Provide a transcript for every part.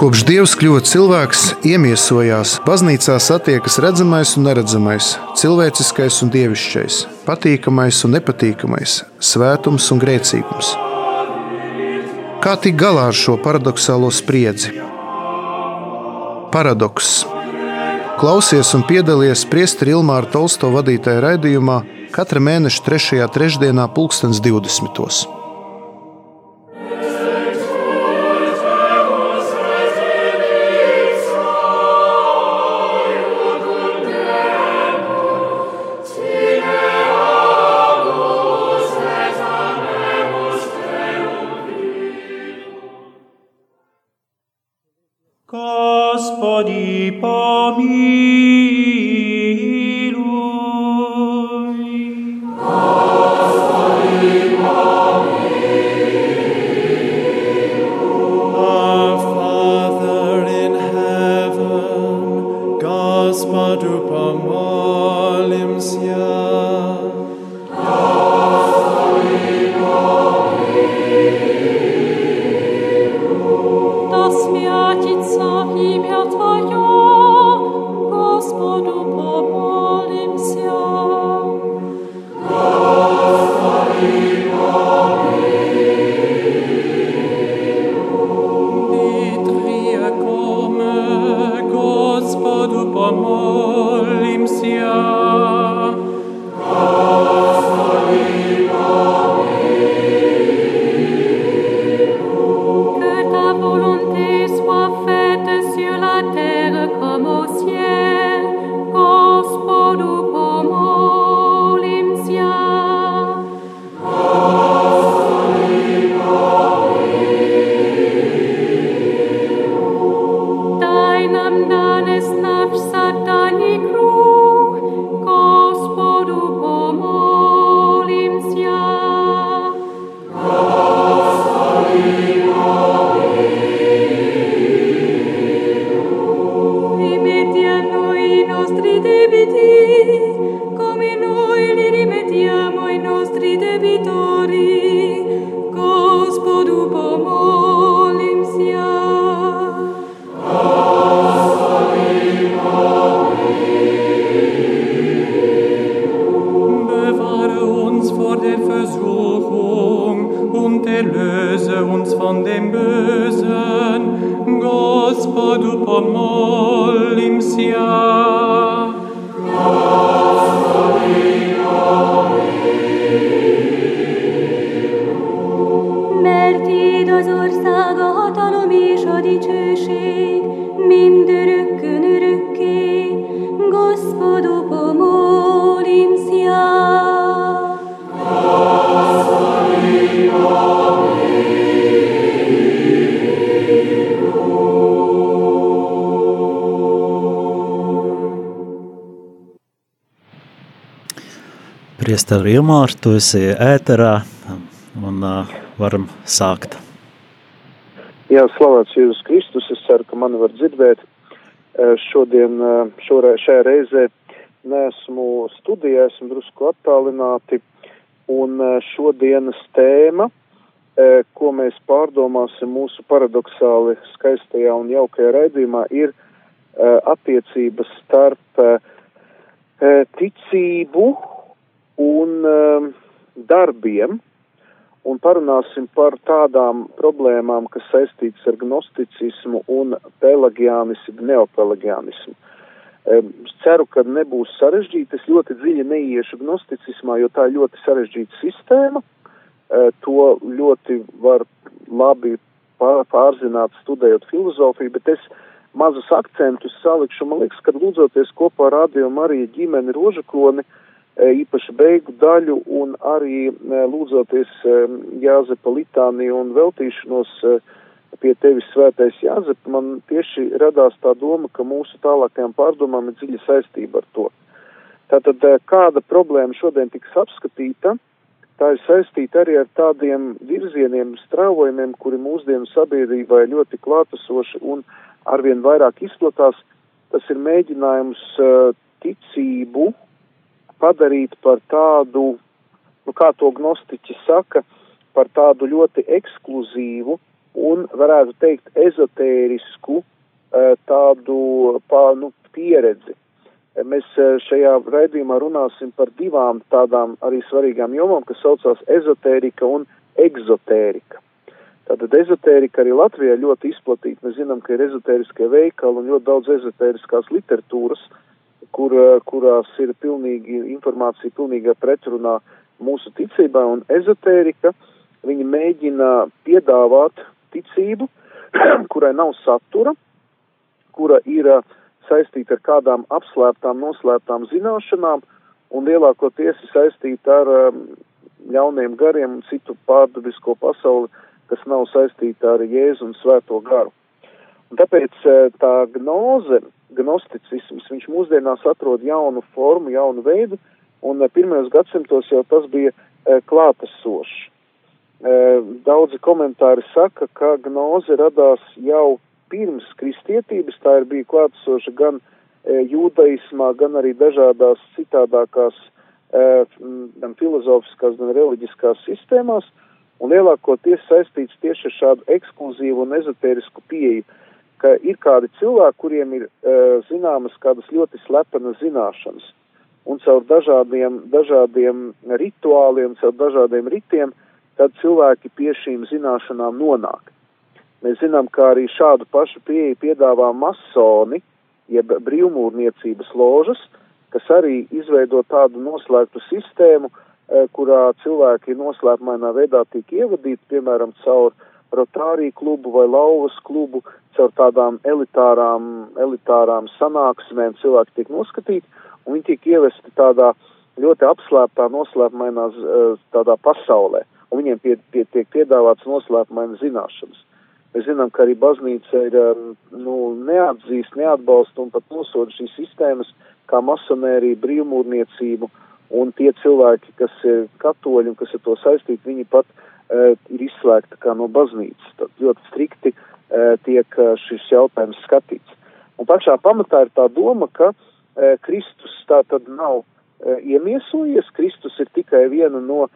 Kopš Dievs kļuva cilvēks, iemiesojās, baznīcā satiekas redzamais un neredzamais, cilvēciskais un dievišķais, patīkamais un nepatīkamais, svētums un grēcīgums. Kā tikt galā ar šo paradoxālo spriedzi? Paradoks. Klausies un piedalies Priesteri Ilmāra Tolsto vadītajā raidījumā katra mēneša 3. trešdienā, 2020. Priester Ilmār, tu esi ēterā un uh, varam sākt. Jā, slavēts Jēzus Kristus, es ceru, ka mani var dzirdēt. Šodien, šorē, šajā reizē neesmu studijā, esmu drusku attālināti, un šodienas tēma, ko mēs pārdomāsim mūsu paradoxāli skaistajā un jaukajā raidījumā, ir attiecības starp ticību un um, darbiem, un parunāsim par tādām problēmām, kas saistītas ar gnosticismu un pelagianismu, neopelagianismu. Um, es ceru, ka nebūs sarežģīti, es ļoti dziļi neiešu gnosticismā, jo tā ir ļoti sarežģīta sistēma, uh, to ļoti var labi pārzināt, studējot filozofiju, bet es mazus akcentus salikšu, man liekas, kad lūdzoties kopā ar Radio Mariju ģimeni Rožakloni, uh, īpaši beigu daļu un arī e, lūdzoties e, Jāzepa litāniju un veltīšanos pie tevis svētais Jāzep, man tieši radās tā doma, ka mūsu tālākajām pārdomām ir dziļa saistība ar to. Tātad kāda problēma šodien tiks apskatīta, tā ir saistīta arī ar tādiem virzieniem, strāvojumiem, kuri mūsdienu sabiedrībā ir ļoti klātesoši un arvien vairāk izplatās. Tas ir mēģinājums ticību padarīt par tādu, nu kā to gnostiķi saka, par tādu ļoti ekskluzīvu un, varētu teikt, ezotērisku tādu pā, nu, pieredzi. Mēs šajā raidījumā runāsim par divām tādām arī svarīgām jomām, kas saucās ezotērika un egzotērika. Tātad ezotērika arī Latvijā ļoti izplatīta. Mēs zinām, ka ir ezotēriskie veikali un ļoti daudz ezotēriskās literatūras, kur, kurās ir pilnīgi informācija pilnīgā pretrunā mūsu ticībā un ezotērika. Viņi mēģina piedāvāt ticību, kurai nav satura, kura ir uh, saistīta ar kādām apslēptām, noslēptām zināšanām un lielākoties ir saistīta ar um, ļauniem gariem un citu pārdabisko pasauli, kas nav saistīta ar Jēzu un Svēto garu. Un tāpēc uh, tā gnoze, gnosticisms, viņš mūsdienās atrod jaunu formu, jaunu veidu, un uh, pirmajos gadsimtos jau tas bija uh, klātesošs. Daudzi komentāri saka, ka gnoze radās jau pirms kristietības, tā ir bija klātsoša gan jūdaismā, gan arī dažādās citādākās gan filozofiskās, gan reliģiskās sistēmās, un lielākoties saistīts tieši ar šādu ekskluzīvu un ezotērisku pieeju, ka ir kādi cilvēki, kuriem ir e, zināmas kādas ļoti slepenas zināšanas, un caur dažādiem, dažādiem rituāliem, caur dažādiem ritiem, tad cilvēki pie šīm zināšanām nonāk. Mēs zinām, ka arī šādu pašu pieeju piedāvā masoni, jeb brīvmūrniecības ložas, kas arī izveido tādu noslēgtu sistēmu, e, kurā cilvēki noslēpmainā veidā tiek ievadīti, piemēram, caur rotāriju klubu vai lauvas klubu, caur tādām elitārām, elitārām sanāksmēm cilvēki tiek noskatīti, un viņi tiek ievesti tādā ļoti apslēptā, noslēpmainā e, tādā pasaulē, un viņiem pie, pie, tiek piedāvāts noslēpmainas zināšanas. Mēs zinām, ka arī baznīca ir um, nu, neatzīst, neatbalsta un pat nosoda šīs sistēmas kā masonērija, brīvmūrniecību, un tie cilvēki, kas ir katoļi un kas ar to saistīti, viņi pat uh, ir izslēgti kā no baznīcas. Tad ļoti strikti uh, tiek uh, šis jautājums skatīts. Un pašā pamatā ir tā doma, ka uh, Kristus tā tad nav uh, iemiesojies, Kristus ir tikai viena no uh,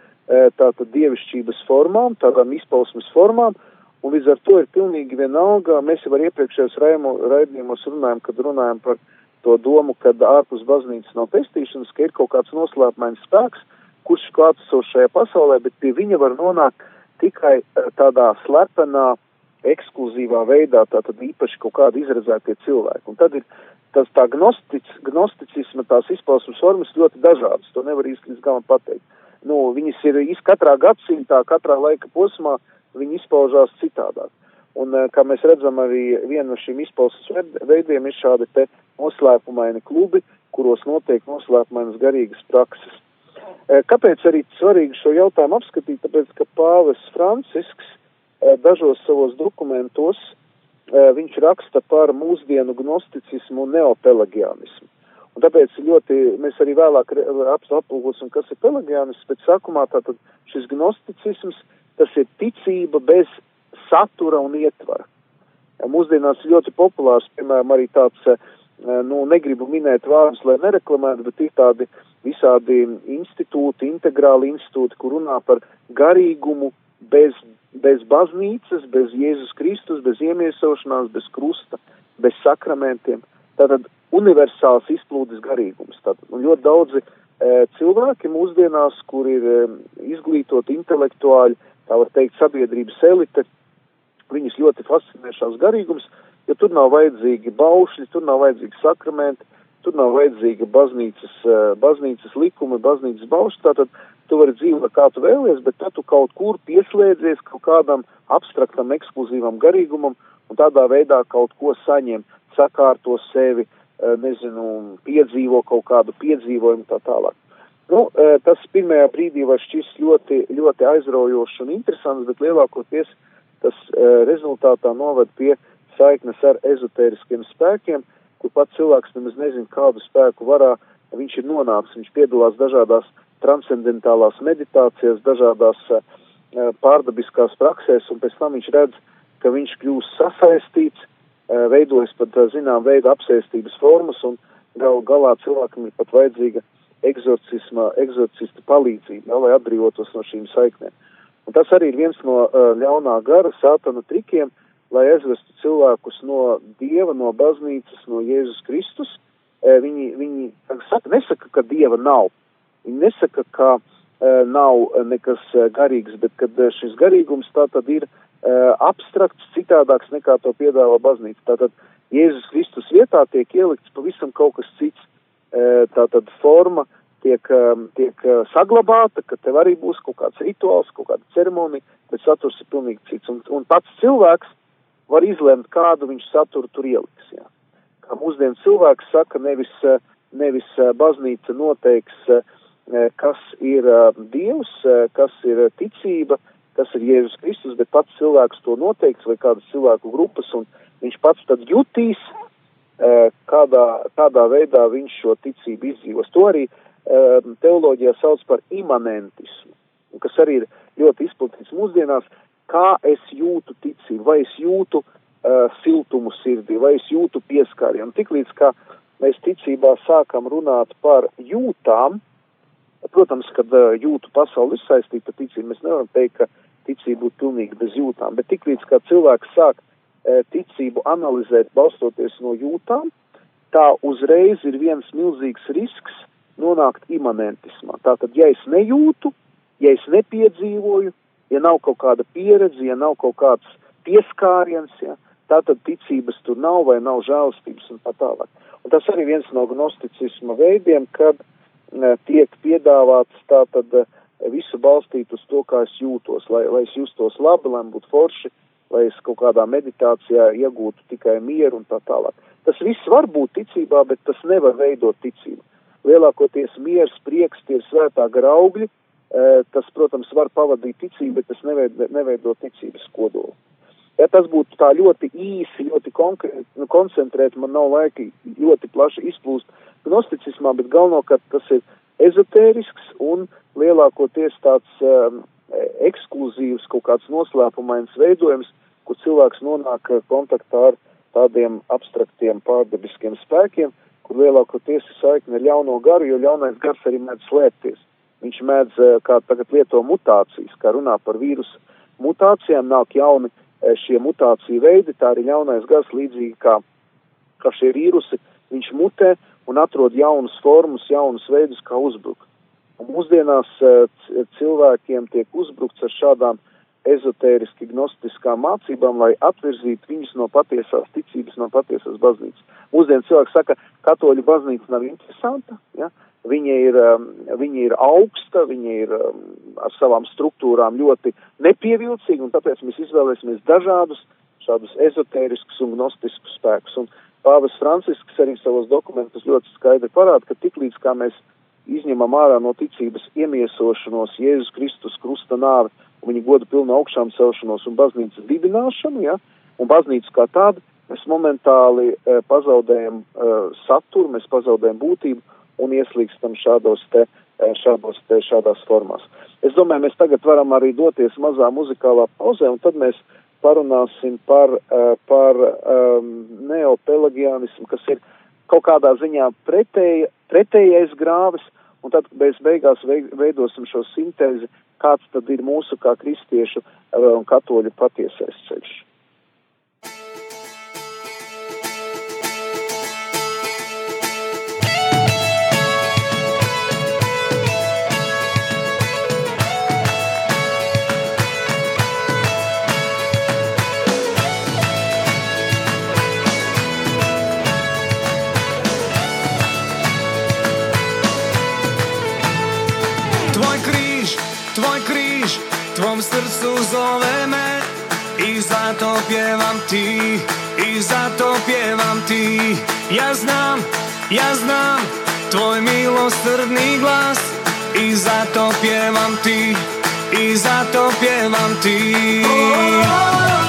tātad dievišķības formām, tādām izpausmes formām, uh, Un līdz ar to ir pilnīgi vienalga, mēs jau ar iepriekšējos raidījumos runājam, kad runājam par to domu, ka ārpus baznīcas nav pestīšanas, ka ir kaut kāds noslēpmains spēks, kurš klātsošajā pasaulē, bet pie viņa var nonākt tikai tādā slepenā, ekskluzīvā veidā, tātad īpaši kaut kādi izredzētie cilvēki. Un tad ir tas tā gnostic, gnosticisma, tās izpausmes formas ļoti dažādas, to nevar īsti līdz galam pateikt. Nu, viņas ir katrā gadsimtā, katrā laika posmā, viņi izpaužās citādāk. Un, eh, kā mēs redzam, arī viena no šīm izpausmes veidiem ir šādi te noslēpumaini klubi, kuros notiek noslēpumainas garīgas prakses. Eh, kāpēc arī svarīgi šo jautājumu apskatīt? Tāpēc, ka Pāvis Francisks dažos savos dokumentos viņš raksta par mūsdienu gnosticismu un neopelagianismu. Un tāpēc ļoti, mēs arī vēlāk aplūkosim, kas ir pelagianisms, bet sākumā tātad šis gnosticisms tas ir ticība bez satura un ietvara. Ja, mūsdienās ļoti populārs, piemēram, arī tāds, eh, nu, negribu minēt vārdus, lai nereklamētu, bet ir tādi visādi institūti, integrāli institūti, kur runā par garīgumu bez, bez baznīcas, bez Jēzus Kristus, bez iemiesošanās, bez krusta, bez sakramentiem. Tātad universāls izplūdes garīgums. Tātad, un ļoti daudzi e, cilvēki mūsdienās, kur ir e, izglītoti intelektuāļi, tā var teikt, sabiedrības elite, viņus ļoti fascinē šās garīgums, jo tur nav vajadzīgi baušļi, tur nav vajadzīgi sakramenti, tur nav vajadzīga baznīcas, eh, baznīcas likumi, baznīcas baušļi, tātad tu vari dzīvot kā tu vēlies, bet tad tu kaut kur pieslēdzies kaut kādam abstraktam, ekskluzīvam garīgumam un tādā veidā kaut ko saņem, sakārto sevi, eh, nezinu, piedzīvo kaut kādu piedzīvojumu tā tālāk. Nu, e, tas pirmajā brīdī var šķist ļoti, ļoti aizraujošs un interesants, bet lielākoties tas rezultātā noved pie saiknes ar ezotēriskiem spēkiem, kur pats cilvēks nemaz nezina, kādu spēku varā viņš ir nonācis. Viņš piedalās dažādās transcendentālās meditācijās, dažādās uh, pārdabiskās praksēs, un pēc tam viņš redz, ka viņš kļūst sasaistīts, uh, veidojas pat, uh, zinām, veidu apsēstības formas, un gal galā cilvēkam ir pat vajadzīga eksorcisma, eksorcista palīdzību, ja, lai atbrīvotos no šīm saiknēm. Un tas arī ir viens no uh, ļaunā gara sātana trikiem, lai aizvestu cilvēkus no Dieva, no baznīcas, no Jēzus Kristus. Uh, viņi, viņi saka, nesaka, ka Dieva nav. Viņi nesaka, ka uh, nav nekas garīgs, bet kad šis garīgums tā tad ir abstrakts, citādāks nekā to piedāvā baznīca. Tātad Jēzus Kristus vietā tiek ielikts pavisam kaut kas cits. Tātad forma, tiek, tiek saglabāta, ka tev arī būs kaut kāds rituāls, kaut kāda ceremonija, bet saturs ir pilnīgi cits. Un, un pats cilvēks var izlemt, kādu viņš saturu tur ieliks. Jā. Kā mūsdienu cilvēks saka, nevis, nevis uh, baznīca noteiks, kas ir Dievs, kas ir ticība, kas ir Jēzus Kristus, bet pats cilvēks to noteiks vai kādas cilvēku grupas, un viņš pats tad jutīs, kādā, kādā veidā viņš šo ticību izdzīvos. To arī teoloģijā sauc par imanentismu, kas arī ir ļoti izplatīts mūsdienās, kā es jūtu ticību, vai es jūtu uh, siltumu sirdī, vai es jūtu pieskārienu. Tiklīdz kā mēs ticībā sākam runāt par jūtām, protams, kad uh, jūtu pasauli ir saistīta ticība, mēs nevaram teikt, ka ticība būtu pilnīgi bez jūtām, bet tiklīdz kā cilvēks sāk uh, ticību analizēt balstoties no jūtām, tā uzreiz ir viens milzīgs risks, nonākt imanentismā. Tātad, ja es nejūtu, ja es nepiedzīvoju, ja nav kaut kāda pieredze, ja nav kaut kāds pieskāriens, ja, tātad ticības tur nav vai nav žēlstības un tā tālāk. Un tas arī viens no gnosticisma veidiem, kad ne, tiek piedāvāts tātad e, visu balstīt uz to, kā es jūtos, lai, lai es justos labi, lai man būtu forši, lai es kaut kādā meditācijā iegūtu tikai mieru un tā tālāk. Tas viss var būt ticībā, bet tas nevar veidot ticību lielākoties miers, prieks, tie ir svētā graugļi, tas, protams, var pavadīt ticību, bet tas neveido, neveido ticības kodolu. Ja tas būtu tā ļoti īsi, ļoti konkrēti, nu, koncentrēti, man nav laika ļoti plaši izplūst gnosticismā, bet galvenokārt tas ir ezotērisks un lielākoties tāds um, ekskluzīvs, kaut kāds noslēpumains veidojums, kur cilvēks nonāk kontaktā ar tādiem abstraktiem pārdabiskiem spēkiem, kur lielākoties ir saikne ar ļauno garu, jo ļaunais gars arī mēdz slēpties. Viņš mēdz, eh, kā tagad lieto mutācijas, kā runā par vīrusu mutācijām, nāk jauni eh, šie mutāciju veidi, tā arī ļaunais gars līdzīgi kā, kā šie vīrusi, viņš mutē un atrod jaunus formus, jaunus veidus, kā uzbrukt. Un mūsdienās eh, cilvēkiem tiek uzbrukts ar šādām ezotēriski gnostiskām mācībām, lai atvirzītu viņus no patiesās ticības, no patiesās baznīcas. Mūsdien cilvēks saka, katoļu baznīca nav interesanta, ja? Viņa, ir, um, viņa ir augsta, viņa ir um, ar savām struktūrām ļoti nepievilcīga, un tāpēc mēs izvēlēsimies dažādus šādus ezotēriskus un gnostiskus spēkus. Un Pāvis Francisks arī savos dokumentus ļoti skaidri parāda, ka tiklīdz kā mēs izņemam ārā no ticības iemiesošanos Jēzus Kristus krusta nāvi, viņa goda pilnu augšām celšanos un baznīcas dibināšanu, ja, un baznīcu kā tādu, mēs momentāli e, pazaudējam e, saturu, mēs pazaudējam būtību un ieslīgstam šādos te, e, šādos te, šādās formās. Es domāju, mēs tagad varam arī doties mazā muzikālā pauzē, un tad mēs parunāsim par, e, par um, neopelagianismu, kas ir kaut kādā ziņā pretēja, pretējais grāvis, un tad mēs beigās veidosim šo sintēzi, kāds tad ir mūsu kā kristiešu eh, un katoļu patiesais ceļš. Ti. Ja znam, ja znam tvoj milosrdni glas i zato pjevam ti, i zato pjevam ti. Oh, oh, oh.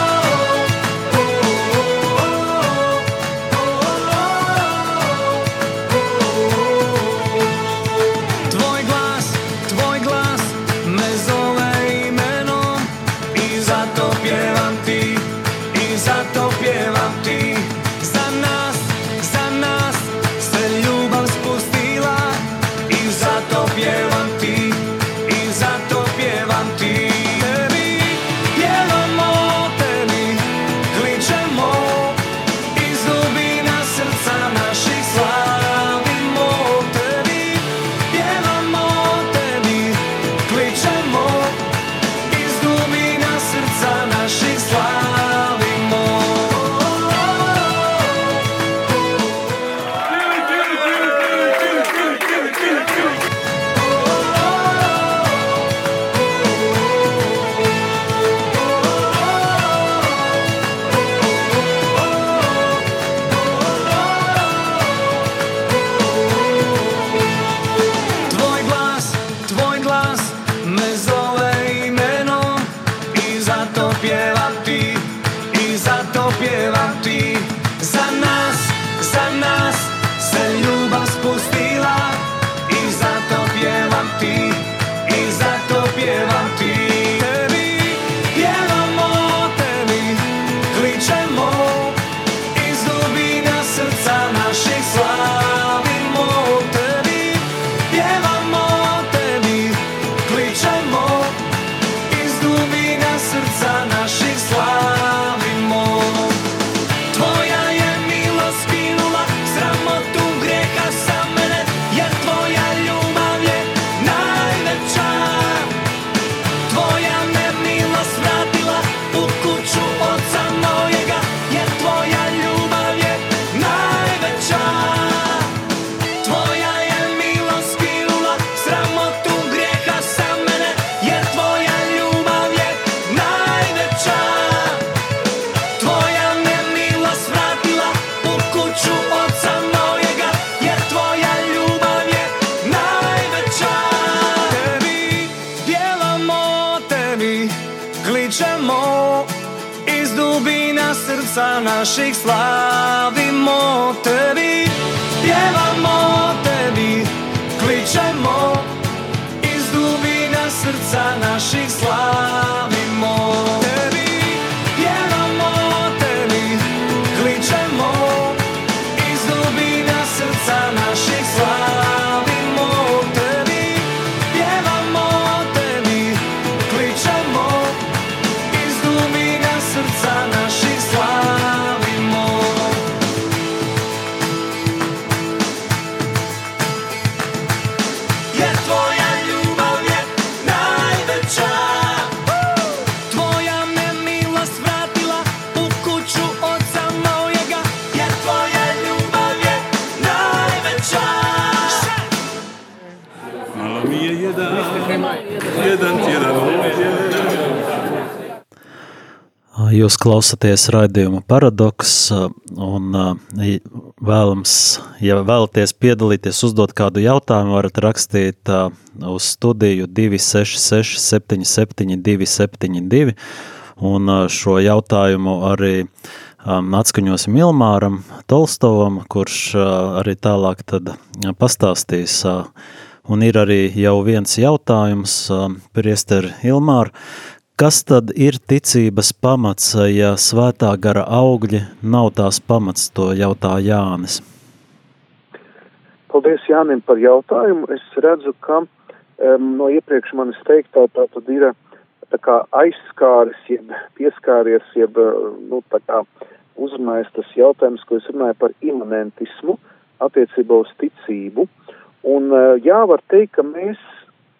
Jūs klausāties raidījuma paradoks un vēlams, ja vēlaties piedalīties, uzdot kādu jautājumu, varat rakstīt uz studiju 266 77 272 un šo jautājumu arī atskaņosim Ilmāram Tolstovam, kurš arī tālāk pastāstīs. Un ir arī jau viens jautājums, priester Ilmāra, Kas tad ir ticības pamats, ja svētā gara augļi nav tās pamats, to jautā Jānis? Paldies Jānim par jautājumu. Es redzu, ka um, no iepriekš manis teiktā tā tad ir tā kā aizskāris, jeb pieskāries, jeb nu, tā kā uzrunājis tas jautājums, ko es runāju par imanentismu attiecībā uz ticību. Un jā, var teikt, ka mēs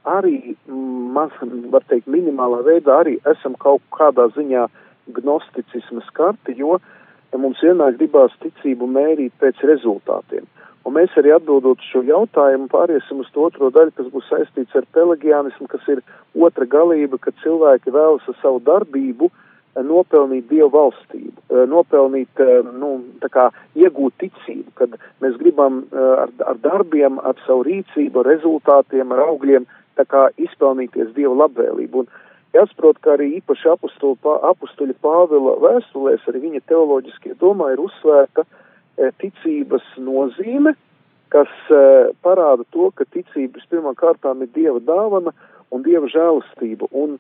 arī, man var teikt, minimālā veidā arī esam kaut kādā ziņā gnosticisma skarti, jo mums vienmēr gribās ticību mērīt pēc rezultātiem. Un mēs arī atbildot šo jautājumu pāriesim uz to otro daļu, kas būs saistīts ar pelagianismu, kas ir otra galība, ka cilvēki vēlas ar savu darbību eh, nopelnīt Dievu valstību, eh, nopelnīt, eh, nu, tā kā iegūt ticību, kad mēs gribam ar, ar darbiem, ar savu rīcību, ar rezultātiem, ar augļiem tā kā izpelnīties Dieva labvēlību. Un jāsaprot, ka arī īpaši apustuļa Pāvila vēstulēs, arī viņa teoloģiskie domā ir uzsvērta e, ticības nozīme, kas e, parāda to, ka ticības pirmā kārtām ir Dieva dāvana un Dieva žēlastība. Un,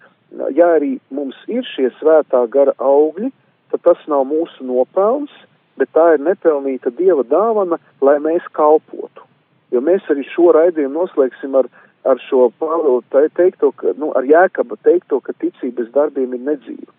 ja arī mums ir šie svētā gara augļi, tad tas nav mūsu nopelns, bet tā ir nepelnīta Dieva dāvana, lai mēs kalpotu. Jo mēs arī šo raidījumu noslēgsim ar ar šo Pāvilu teikto, ka, nu, ar Jēkaba teikto, ka ticības darbiem ir nedzīva.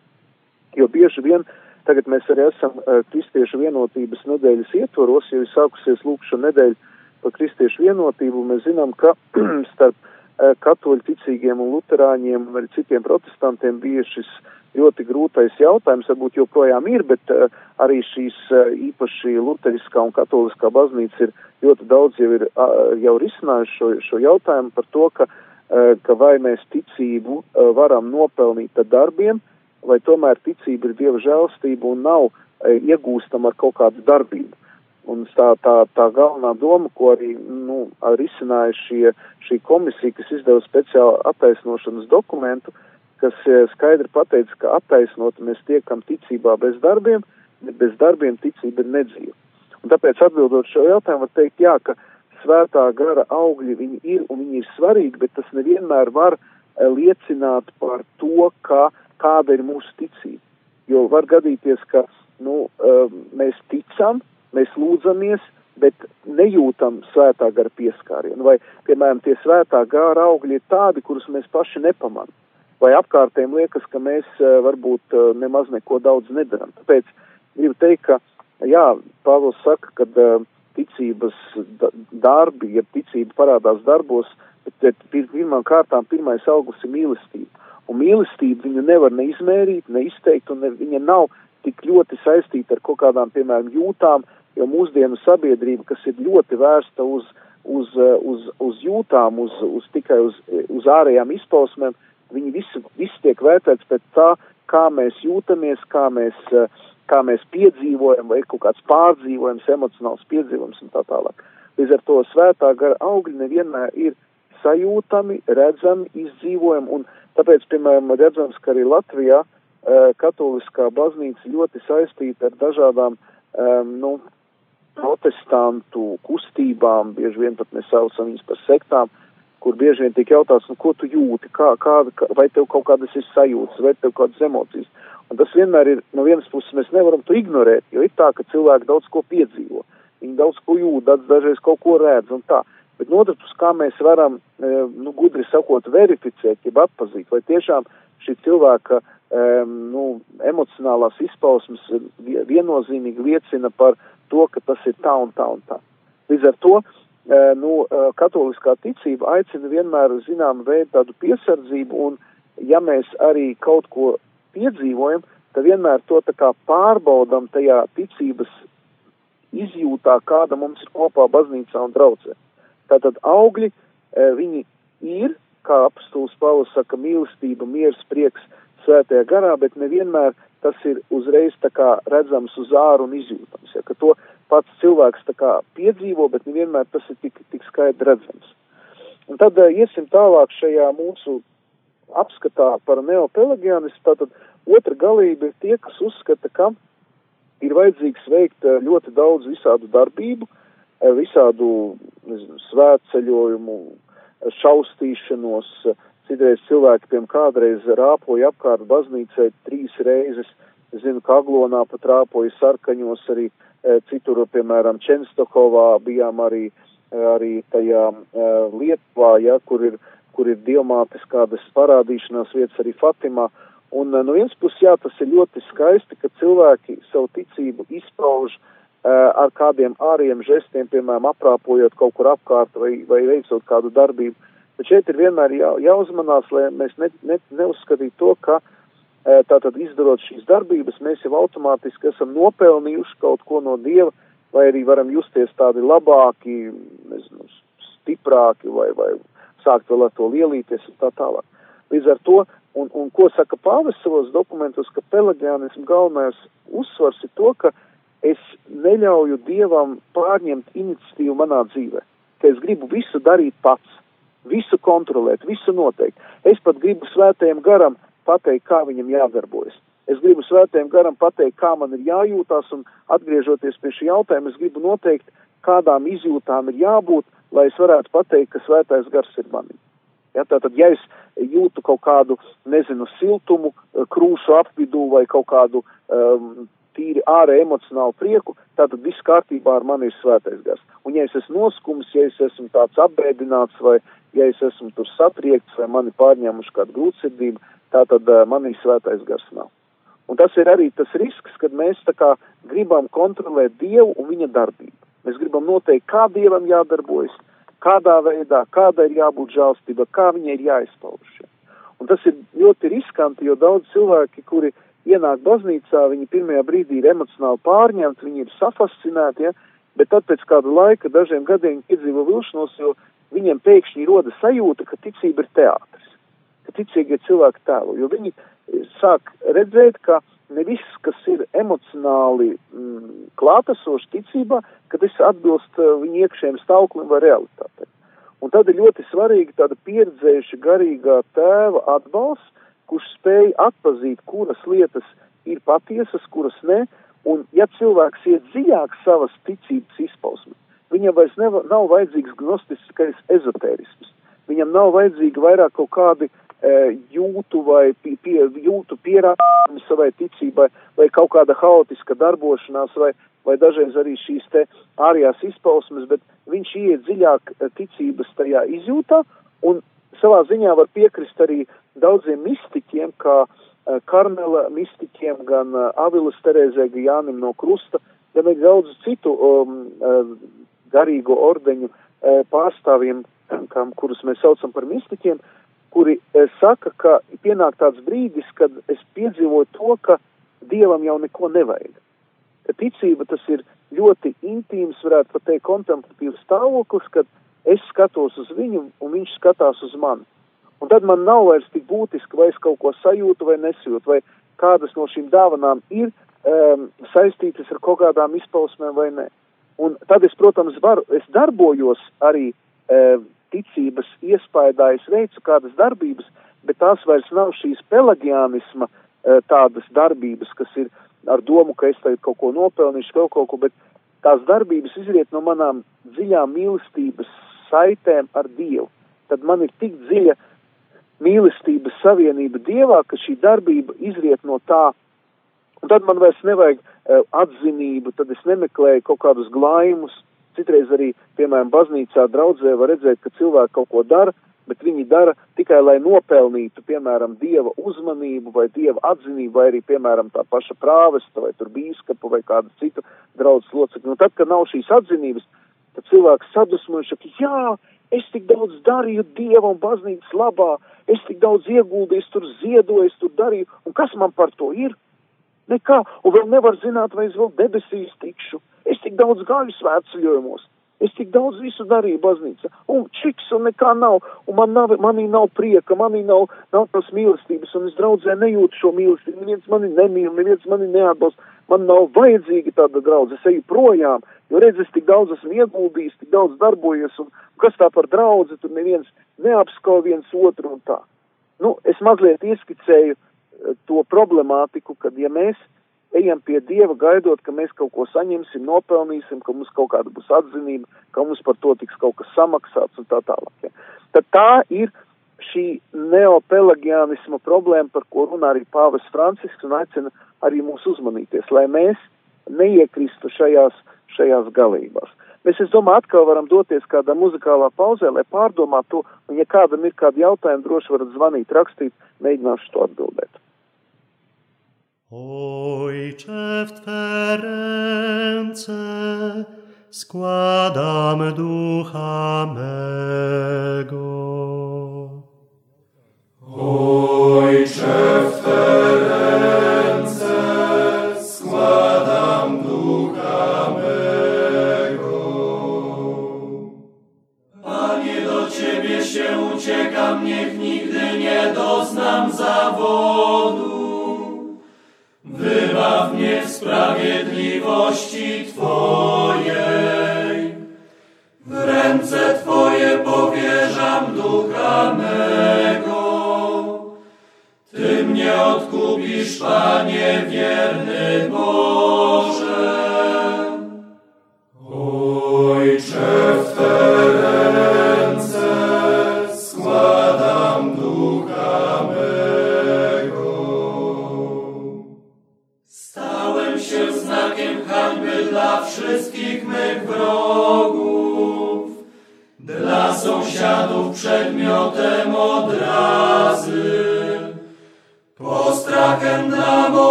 Jo bieži vien tagad mēs arī esam uh, kristiešu vienotības nedēļas ietvaros, jo ir sākusies lūkšana nedēļa par kristiešu vienotību, mēs zinām, ka starp uh, katoļu ticīgiem un luterāņiem un arī citiem protestantiem bija šis ļoti grūtais jautājums, varbūt joprojām ir, bet uh, arī šīs uh, īpaši luteriskā un katoliskā baznīca ir ļoti daudz jau ir uh, jau risinājuši šo, šo jautājumu par to, ka, uh, ka vai mēs ticību uh, varam nopelnīt ar darbiem, vai tomēr ticība ir Dieva žēlstība un nav uh, iegūstama ar kaut kādu darbību. Un tā, tā, tā galvenā doma, ko arī nu, risināja šie, šī komisija, kas izdeva speciālu attaisnošanas dokumentu, uh, kas eh, skaidri pateica, ka attaisnot mēs tiekam ticībā bez darbiem, bez darbiem ticība ir nedzīva. Un tāpēc atbildot šo jautājumu, var teikt, jā, ka svētā gara augļi viņi ir un viņi ir svarīgi, bet tas nevienmēr var eh, liecināt par to, ka, kāda ir mūsu ticība. Jo var gadīties, ka nu, eh, mēs ticam, mēs lūdzamies, bet nejūtam svētā gara pieskārienu. Vai, piemēram, tie svētā gara augļi ir tādi, kurus mēs paši nepamanām vai apkārtējiem liekas, ka mēs eh, varbūt eh, nemaz neko daudz nedaram. Tāpēc gribu teikt, ka, jā, Pāvils saka, ka eh, ticības darbi, ja ticība parādās darbos, bet pirmām kārtām pirmais augurs ir mīlestība. Un mīlestību viņu nevar neizmērīt, neizteikt, un ne, viņa nav tik ļoti saistīta ar kaut kādām, piemēram, jūtām, jo mūsdienu sabiedrība, kas ir ļoti vērsta uz, uz, uz, uz jūtām, uz, uz tikai uz, uz ārējām izpausmēm, viņi visi, visi tiek vērtēts pēc tā, kā mēs jūtamies, kā mēs, eh, kā mēs piedzīvojam, vai kaut kāds pārdzīvojums, emocionāls piedzīvojums un tā tālāk. Līdz ar to svētā gara augļi nevienmēr ir sajūtami, redzami, izdzīvojami, un tāpēc, piemēram, redzams, ka arī Latvijā uh, katoliskā baznīca ļoti saistīta ar dažādām, um, nu, protestantu kustībām, bieži vien pat mēs saucam viņus par sektām, kur bieži vien tiek jautāts, nu, ko tu jūti, kā, kā, vai tev kaut kādas ir sajūtas, vai tev kādas emocijas. Un tas vienmēr ir, no vienas puses mēs nevaram to ignorēt, jo ir tā, ka cilvēki daudz ko piedzīvo, viņi daudz ko jūt, dažreiz kaut ko redz un tā. Bet no otras puses, kā mēs varam, e, nu, gudri sakot, verificēt, jeb atpazīt, vai tiešām šī cilvēka, um, nu, emocionālās izpausmes viennozīmīgi liecina par to, ka tas ir tā un tā un tā. Līdz ar to, nu, uh, katoliskā ticība aicina vienmēr zinām veidu tādu piesardzību un, ja mēs arī kaut ko piedzīvojam, tad vienmēr to tā kā pārbaudam tajā ticības izjūtā, kāda mums ir kopā baznīcā un draudzē. Tātad augļi, e, viņi ir, kā apstūls Pāvils saka, mīlestība, miers, prieks svētajā garā, bet nevienmēr tas ir uzreiz tā kā redzams uz āru un izjūtams. Ja, ka to pats cilvēks kā piedzīvo, bet nevienmēr tas ir tik, tik skaidri redzams. Un tad uh, iesim tālāk šajā mūsu apskatā par neopelagianismu, tātad otra galība ir tie, kas uzskata, ka ir vajadzīgs veikt ļoti daudz visādu darbību, visādu nezinu, svētceļojumu, šaustīšanos, citreiz cilvēki, piemēram, kādreiz rāpoja apkārt baznīcai trīs reizes, zinu, ka Aglonā pat rāpoja sarkaņos arī citur, piemēram, Čenstohovā bijām arī, arī tajā Lietuvā, ja, kur ir kur ir diamātes kādas parādīšanās vietas arī Fatimā. Un no vienas puses, jā, tas ir ļoti skaisti, ka cilvēki savu ticību izpauž ar kādiem āriem žestiem, piemēram, aprāpojot kaut kur apkārt vai, vai veicot kādu darbību. Bet šeit ir vienmēr jā, jāuzmanās, lai mēs ne, ne, neuzskatītu to, ka uh, tātad izdarot šīs darbības, mēs jau automātiski esam nopelnījuši kaut ko no Dieva, vai arī varam justies tādi labāki, nezinu, stiprāki vai, vai sākt vēl ar to lielīties un tā tālāk. Līdz ar to, un, un ko saka Pāvis savos dokumentos, ka pelagianismu galvenais uzsvars ir to, ka es neļauju Dievam pārņemt iniciatīvu manā dzīvē, ka es gribu visu darīt pats, visu kontrolēt, visu noteikt. Es pat gribu svētajam garam pateikt, kā viņam jādarbojas. Es gribu svētajam garam pateikt, kā man ir jājūtās, un atgriežoties pie šī jautājuma, es gribu noteikt, kādām izjūtām ir jābūt, lai es varētu pateikt, ka svētais gars ir manī. Ja, tātad, ja es jūtu kaut kādu, nezinu, siltumu, eh, krūšu apvidū vai kaut kādu um, tīri ārē emocionālu prieku, tātad viss kārtībā ar mani ir svētais gars. Un ja es esmu noskums, ja es esmu tāds apbēdināts vai ja es esmu tur satriekts vai mani pārņēmuši kādu grūtsirdību, tātad uh, manī svētais gars nav. Un tas ir arī tas risks, kad mēs tā kā gribam kontrolēt Dievu un viņa darbību. Mēs gribam noteikt, kā Dievam jādarbojas, kādā veidā, kāda ir jābūt žēlstība, kā viņai ir jāizpauž. Un tas ir ļoti riskanti, jo daudz cilvēki, kuri ienāk baznīcā, viņi pirmajā brīdī ir emocionāli pārņemti, viņi ir safascinēti, ja? bet tad pēc kāda laika, dažiem gadiem piedzīvo vilšanos, jo viņiem pēkšņi roda sajūta, ka ticība ir teātris, ka ticīgie cilvēki tēlo, jo viņi sāk redzēt, ka ne viss, kas ir emocionāli mm, klātesošs ticībā, ka tas atbilst uh, viņa iekšējiem stāvoklim vai realitātei. Un tad ir ļoti svarīgi tāda pieredzējuša garīgā tēva atbalsts, kurš spēj atpazīt, kuras lietas ir patiesas, kuras ne, un ja cilvēks iet dziļāk savas ticības izpausmi, viņam vairs neva, nav vajadzīgs gnostiskais ezotērisms, viņam nav vajadzīgi vairāk kaut kādi E, jūtu vai pie, pie, jūtu pierādījumi savai ticībai, vai kaut kāda haotiska darbošanās, vai, vai dažreiz arī šīs te ārējās izpausmes, bet viņš iet dziļāk e, ticības tajā izjūtā, un savā ziņā var piekrist arī daudziem mistiķiem, kā uh, Karmela mistiķiem, gan uh, Avilas Terēzē, gan Jānim no Krusta, gan arī daudz citu um, uh, garīgo ordeņu pārstāvjiem, kam, kurus mēs saucam par mistiķiem, kuri saka, ka pienāk tāds brīdis, kad es piedzīvoju to, ka Dievam jau neko nevajag. Ticība tas ir ļoti intīms, varētu pat teikt, kontemplatīvs stāvoklis, kad es skatos uz viņu un viņš skatās uz mani. Un tad man nav vairs tik būtiski, vai es kaut ko sajūtu vai nesajūtu, vai kādas no šīm dāvanām ir um, saistītas ar kaut kādām izpausmēm vai nē. Un tad es, protams, varu, es darbojos arī um, ticības iespaidā es veicu kādas darbības, bet tās vairs nav šīs pelagianisma tādas darbības, kas ir ar domu, ka es tagad kaut ko nopelnīšu, vēl kaut ko, bet tās darbības izriet no manām dziļām mīlestības saitēm ar Dievu. Tad man ir tik dziļa mīlestības savienība Dievā, ka šī darbība izriet no tā, un tad man vairs nevajag uh, atzinību, tad es nemeklēju kaut kādus glājumus. Citreiz arī, piemēram, baznīcā draudzē var redzēt, ka cilvēki kaut ko dara, bet viņi dara tikai, lai nopelnītu, piemēram, dieva uzmanību vai dieva atzinību, vai arī, piemēram, tā paša prāvesta vai tur bīskapu vai kādu citu draudzes locekli. Nu, tad, kad nav šīs atzinības, tad cilvēks sadusmojas, ka jā, es tik daudz darīju dieva un baznīcas labā, es tik daudz ieguldīju, tur ziedoju, tur darīju, un kas man par to ir? Nekā, un vēl nevar zināt, vai es vēl debesīs tikšu. Es tik daudz gāju svētceļojumos. Es tik daudz visu darīju baznīcā, un čiks, un nekā nav, un man nav, manī nav prieka, manī nav, nav tās mīlestības, un es draudzē nejūtu šo mīlestību, neviens mani nemīl, neviens mani neatbalsta, man nav vajadzīga tāda draudze, es eju projām, jo redz, es tik daudz esmu ieguldījis, tik daudz darbojies, un kas tā par draudzi, tur neviens neapskau viens otru un tā. Nu, es mazliet ieskicēju eh, to problemātiku, kad ja mēs ejam pie Dieva, gaidot, ka mēs kaut ko saņemsim, nopelnīsim, ka mums kaut kāda būs atzinība, ka mums par to tiks kaut kas samaksāts un tā tālāk. Ja. Tad tā ir šī neopelagianisma problēma, par ko runā arī Pāvis Francisks un aicina arī mūs uzmanīties, lai mēs neiekristu šajās, šajās galībās. Mēs, es domāju, atkal varam doties kādā muzikālā pauzē, lai pārdomātu un ja kādam ir kādi jautājumi, droši varat zvanīt, rakstīt, mēģināšu to atbildēt. W Twe składam ducha mego. Oi, cefte, Dziś, Panie, wierny Bóg.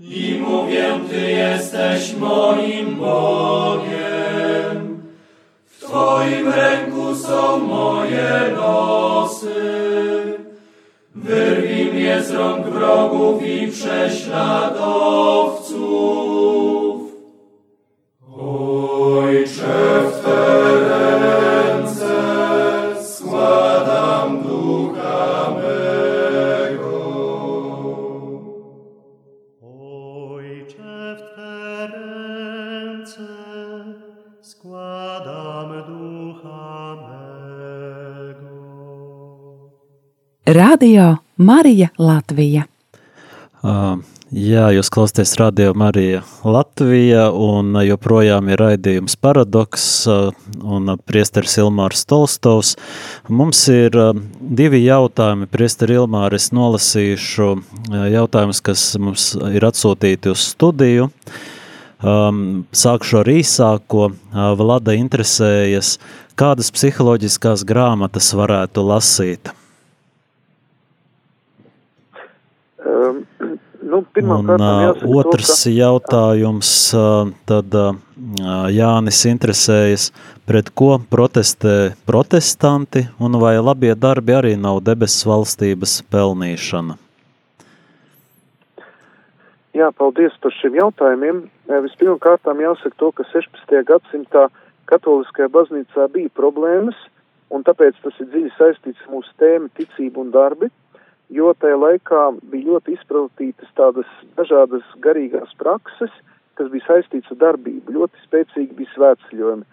I mówię, Ty jesteś moim Bogiem. W Twoim ręku są moje losy. Wyrwij mnie z rąk wrogów i prześladowców. Radio Marija Latvija. Uh, jā, jūs klausāties Radio Marija Latvija, un joprojām ir raidījums Paradoks un priesteris Ilmārs Tolstovs. Mums ir divi jautājumi. Priesteri Ilmāri, es nolasīšu jautājumus, kas mums ir atsūtīti uz studiju. Um, sākšu ar īsāko. Vlada interesējas, kādas psiholoģiskās grāmatas varētu lasīt? Um, nu, Un jāsaka otrs to, jautājums, uh, tad Jānis interesējas, pret ko protestē protestanti, un vai labie darbi arī nav debesu valstības pelnīšana? Jā, paldies par šiem jautājumiem. Vispirmām kārtām jāsaka to, ka 16. gadsimtā katoliskajā baznīcā bija problēmas, un tāpēc tas ir dziļi saistīts ar mūsu tēmu ticību un darbi, jo tajā laikā bija ļoti izplatītas tādas dažādas garīgās prakses, kas bija saistīts ar darbību. Ļoti spēcīgi bija svētceļojumi,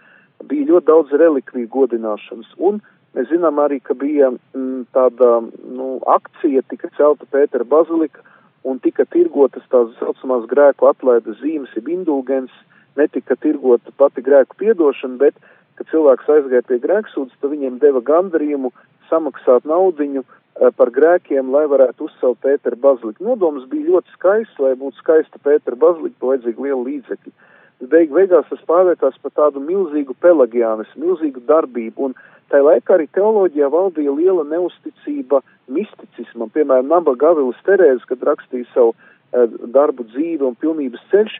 bija ļoti daudz relikviju godināšanas, un mēs zinām arī, ka bija m, mm, tāda nu, akcija, tika celta Pētera bazilika, un tika tirgotas tās saucamās grēku atlaides zīmes, jeb indulgens, netika tirgota pati grēku piedošana, bet, kad cilvēks aizgāja pie grēksūdas, tad viņiem deva gandarījumu samaksāt naudiņu eh, par grēkiem, lai varētu uzcelt Pētera baziliku. Nodoms bija ļoti skaists, lai būtu skaista Pētera bazilika, pa vajadzīgi liela līdzekļi. Beig beigās tas pārvērtās par tādu milzīgu pelagiānis, milzīgu darbību, un tā laikā arī teoloģijā valdīja liela neusticība misticismam. Piemēram, Naba Gavilis Terēze, kad rakstīja savu e, darbu dzīve un pilnības ceļš,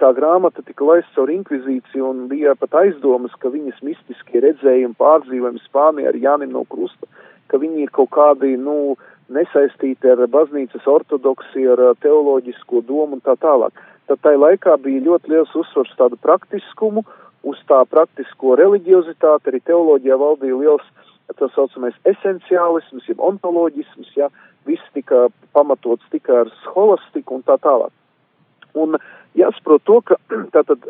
tā grāmata tika laista caur inkvizīciju un bija pat aizdomas, ka viņas mistiskie redzējumi pārdzīvojumi Spānijā ar Jānim no Krusta, ka viņi ir kaut kādi, nu, nesaistīti ar baznīcas ortodoksiju, ar teoloģisko domu un tā tālāk. Tad tai laikā bija ļoti liels uzsvars tādu praktiskumu, uz tā praktisko reliģiozitāti, arī teoloģijā valdīja liels tā saucamais esenciālisms, jeb ontoloģisms, ja, viss tika pamatots tikai ar scholastiku un tā tālāk. Un jāsaprot to, ka tātad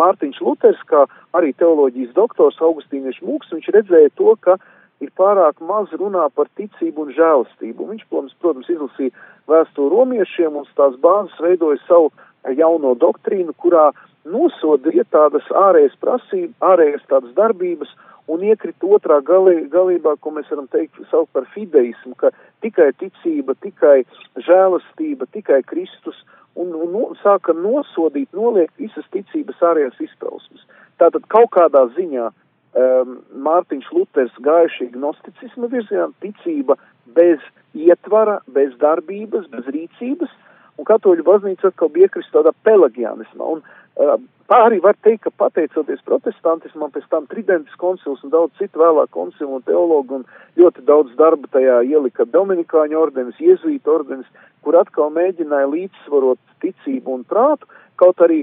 Mārtiņš Luters, kā arī teoloģijas doktors Augustīniešu mūks, viņš redzēja to, ka ir pārāk maz runā par ticību un žēlastību. Viņš, protams, protams izlasīja vēstuli romiešiem un tās bāzes veidoja savu jauno doktrīnu, kurā nosodīja tādas ārējas prasības, ārējas tādas darbības un iekrita otrā galī, galībā, ko mēs varam teikt, saukt par fideismu, ka tikai ticība, tikai žēlastība, tikai Kristus, un, un no, sāka nosodīt, noliegt visas ticības ārējās izpausmes. Tātad kaut kādā ziņā um, Mārtiņš Luters gāja šī gnosticisma virzienā, ticība bez ietvara, bez darbības, bez rīcības, un katoļu baznīca atkal bija iekrist tādā pelagianismā. Un, uh, Pāri var teikt, ka pateicoties protestantismam, pēc tam Tridentes koncils un daudz citu vēlāk koncilu un teologu un ļoti daudz darba tajā ielika Dominikāņu ordenis, Jēzuīta ordenis, kur atkal mēģināja līdzsvarot ticību un prātu, kaut arī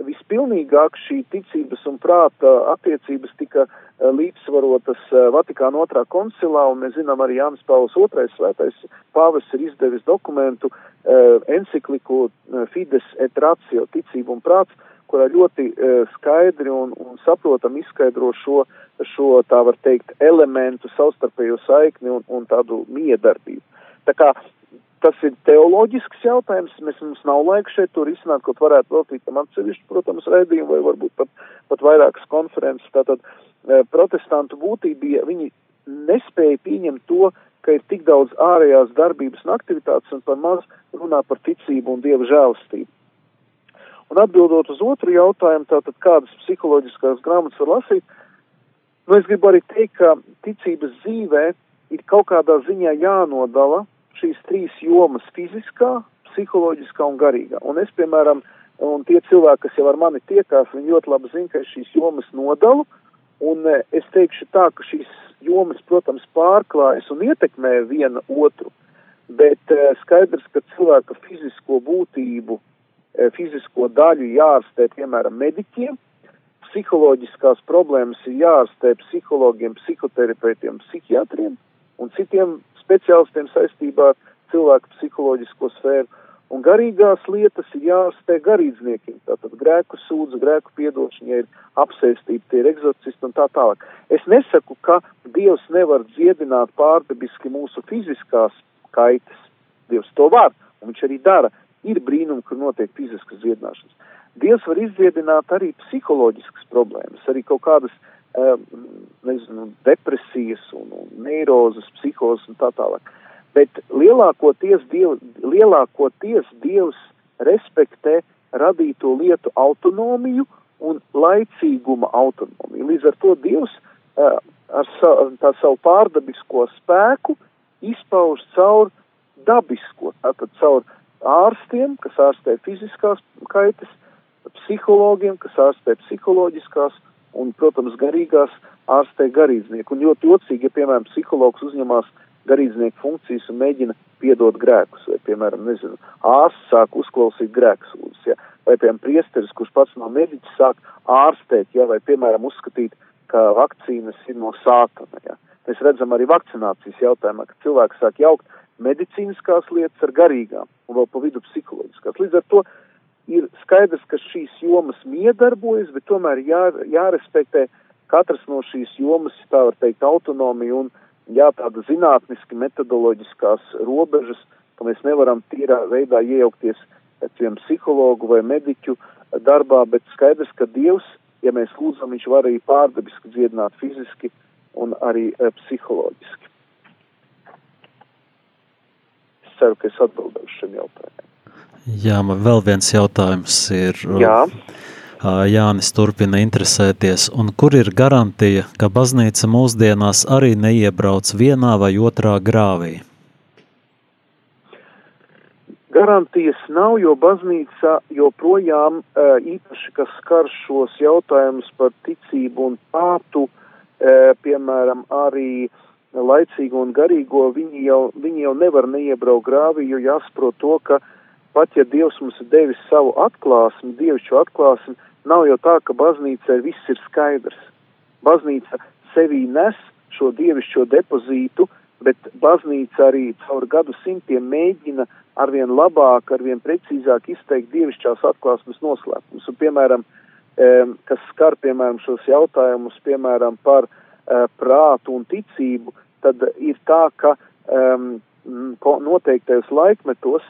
vispilnīgāk šī ticības un prāta attiecības tika līdzsvarotas Vatikāna otrā koncilā, un mēs zinām arī Jānis Pāvils II svētais pāvis ir izdevis dokumentu encikliku Fides et Ratio, ticība un prāts, kurā ļoti skaidri un, un saprotam izskaidro šo, šo, tā var teikt, elementu savstarpējo saikni un, un tādu miedarbību. Tā kā tas ir teoloģisks jautājums, mēs mums nav laika šeit tur izsnāt, kaut varētu veltīt tam atsevišķu, protams, raidījumu vai varbūt pat, pat vairākas konferences. Tātad uh, protestantu būtība, viņi nespēja pieņemt to, ka ir tik daudz ārējās darbības un aktivitātes un par maz runā par ticību un dievu žēlastību. Un atbildot uz otru jautājumu, tātad kādas psiholoģiskās grāmatas var lasīt, nu es gribu arī teikt, ka ticības dzīvē ir kaut kādā ziņā jānodala šīs trīs jomas - fiziskā, psiholoģiskā un garīgā. Un es, piemēram, un tie cilvēki, kas jau ar mani tiekās, viņi ļoti labi zina, ka es šīs jomas nodalu, un e, es teikšu tā, ka šīs jomas, protams, pārklājas un ietekmē viena otru, bet e, skaidrs, ka cilvēka fizisko būtību E, fizisko daļu jārastē, piemēram, mediķiem, psiholoģiskās problēmas ir jārastē psihologiem, psihoterapeitiem, psihiatriem un citiem speciālistiem saistībā ar cilvēku psiholoģisko sfēru. Un garīgās lietas ir jārastē garīdzniekiem, tātad grēku sūdzu, grēku piedošana, ja ir apsēstīti tie ir egzorcisti un tā tālāk. Es nesaku, ka Dievs nevar dziedināt pārdabiski mūsu fiziskās kaitas. Dievs to var, un viņš arī dara, ir brīnumi, kur notiek fiziskas dziedināšanas. Dievs var izdziedināt arī psiholoģiskas problēmas, arī kaut kādas, um, nezinu, depresijas un, un neirozes, psihozes un tā tālāk. Bet lielākoties, diev, lielākoties Dievs respektē radīto lietu autonomiju un laicīguma autonomiju. Līdz ar to Dievs uh, ar sa, tā savu pārdabisko spēku izpauž caur dabisko, tātad caur ārstiem, kas ārstē fiziskās kaitas, psihologiem, kas ārstē psiholoģiskās un, protams, garīgās ārstē garīdznieku. Un ļoti jocīgi, ja, piemēram, psihologs uzņemās garīdznieku funkcijas un mēģina piedot grēkus, vai, piemēram, nezinu, ārsts sāk uzklausīt grēksūdzes, ja, vai, piemēram, priesteris, kurš pats nav mediķis, sāk ārstēt, ja, vai, piemēram, uzskatīt, ka vakcīnas ir no sātana, ja. Mēs redzam arī vakcinācijas jautājumā, ka cilvēki sāk jaukt medicīniskās lietas ar garīgām un vēl pa vidu psiholoģiskās. Līdz ar to ir skaidrs, ka šīs jomas miedarbojas, bet tomēr jā, jārespektē katras no šīs jomas, tā var teikt, autonomija un jā, tāda zinātniski metodoloģiskās robežas, ka mēs nevaram tīrā veidā iejaukties, piemēram, psihologu vai mediķu darbā, bet skaidrs, ka Dievs, ja mēs lūdzam, viņš var arī pārdabiski dziedināt fiziski un arī e, psiholoģiski. Es ceru, ka es atbildēšu šim jautājumam. Jā, man vēl viens jautājums ir. Jā. Jānis turpina interesēties, un kur ir garantija, ka baznīca mūsdienās arī neiebrauc vienā vai otrā grāvī? Garantijas nav, jo baznīca joprojām īpaši, kas skar šos jautājumus par ticību un pātu, piemēram, arī laicīgo un garīgo, viņi jau, viņi jau nevar neiebraukt grāvī, jo jāsaprot to, ka pat ja Dievs mums ir devis savu atklāsmi, dievišķu atklāsmi, nav jau tā, ka baznīcai viss ir skaidrs. Baznīca sevī nes šo dievišķo depozītu, bet baznīca arī caur gadu simtiem mēģina arvien labāk, arvien precīzāk izteikt dievišķās atklāsmes noslēpumus. Un, piemēram, kas skar, piemēram, šos jautājumus, piemēram, par prātu un ticību, tad ir tā, ka um, noteiktajos laikmetos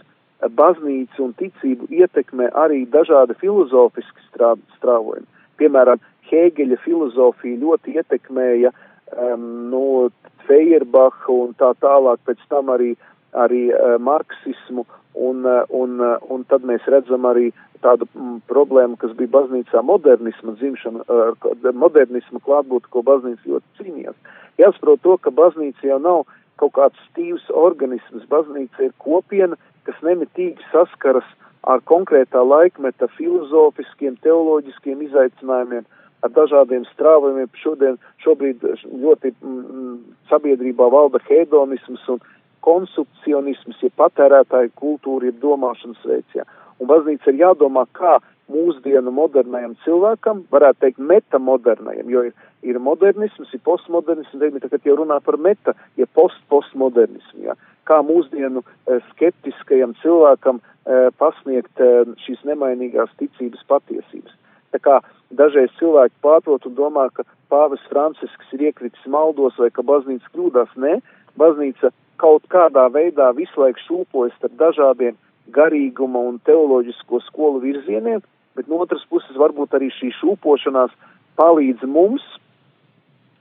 baznīcu un ticību ietekmē arī dažādi filozofiski strāvojumi. Piemēram, Hēgeļa filozofija ļoti ietekmēja um, no Feyerbacha un tā tālāk, pēc tam arī, arī uh, marksismu, un, uh, un, uh, un tad mēs redzam arī tādu mm, problēmu, kas bija baznīcā modernisma dzimšana, uh, modernisma klātbūt, ko baznīca ļoti cīnījās. Jāsaprot to, ka baznīca jau nav kaut kāds stīvs organisms, baznīca ir kopiena, kas nemitīgi saskaras ar konkrētā laikmeta filozofiskiem, teoloģiskiem izaicinājumiem, ar dažādiem strāvojumiem. Šodien, šobrīd ļoti mm, sabiedrībā valda hedonisms un konsumcionisms, ja patērētāju kultūra, ja domāšanas veids. Ja. Un baznīca ir jādomā, kā mūsdienu modernajam cilvēkam, varētu teikt metamodernajam, jo ir, ir modernisms, ir postmodernisms, tagad jau runā par meta, ja post-postmodernismu. Ja kā mūsdienu eh, skeptiskajam cilvēkam eh, pasniegt eh, šīs nemainīgās ticības patiesības. Tā kā dažreiz cilvēki pārprot un domā, ka pāvis Francisks ir iekritis maldos vai ka baznīca kļūdās. Nē, baznīca kaut kādā veidā visu laiku šūpojas ar dažādiem garīguma un teoloģisko skolu virzieniem, bet no otras puses varbūt arī šī šūpošanās palīdz mums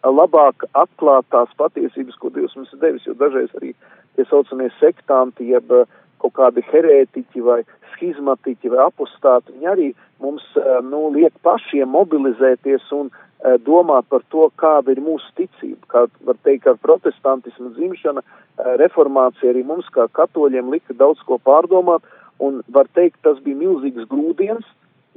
labāk atklāt tās patiesības, ko Dievs mums ir devis, jo dažreiz arī tie saucamie sektanti, jeb eh, kaut kādi herētiķi vai schizmatiķi vai apostāti, viņi arī mums, eh, nu, liek pašiem mobilizēties un eh, domāt par to, kāda ir mūsu ticība. Kā var teikt, ar protestantismu dzimšana, reformācija arī mums kā katoļiem lika daudz ko pārdomāt, un var teikt, tas bija milzīgs grūdienis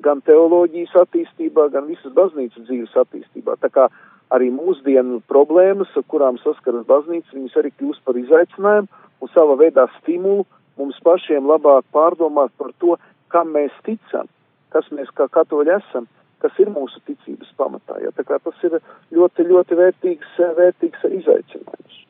gan teoloģijas attīstībā, gan visas baznīcas dzīves attīstībā. Tā kā arī mūsdienu problēmas, ar kurām saskaras baznīca, viņas arī kļūst par izaicinājumu un sava veidā stimulu mums pašiem labāk pārdomāt par to, kam mēs ticam, kas mēs kā katoļi esam, kas ir mūsu ticības pamatā. Ja? Tā kā tas ir ļoti, ļoti vērtīgs, vērtīgs izaicinājums.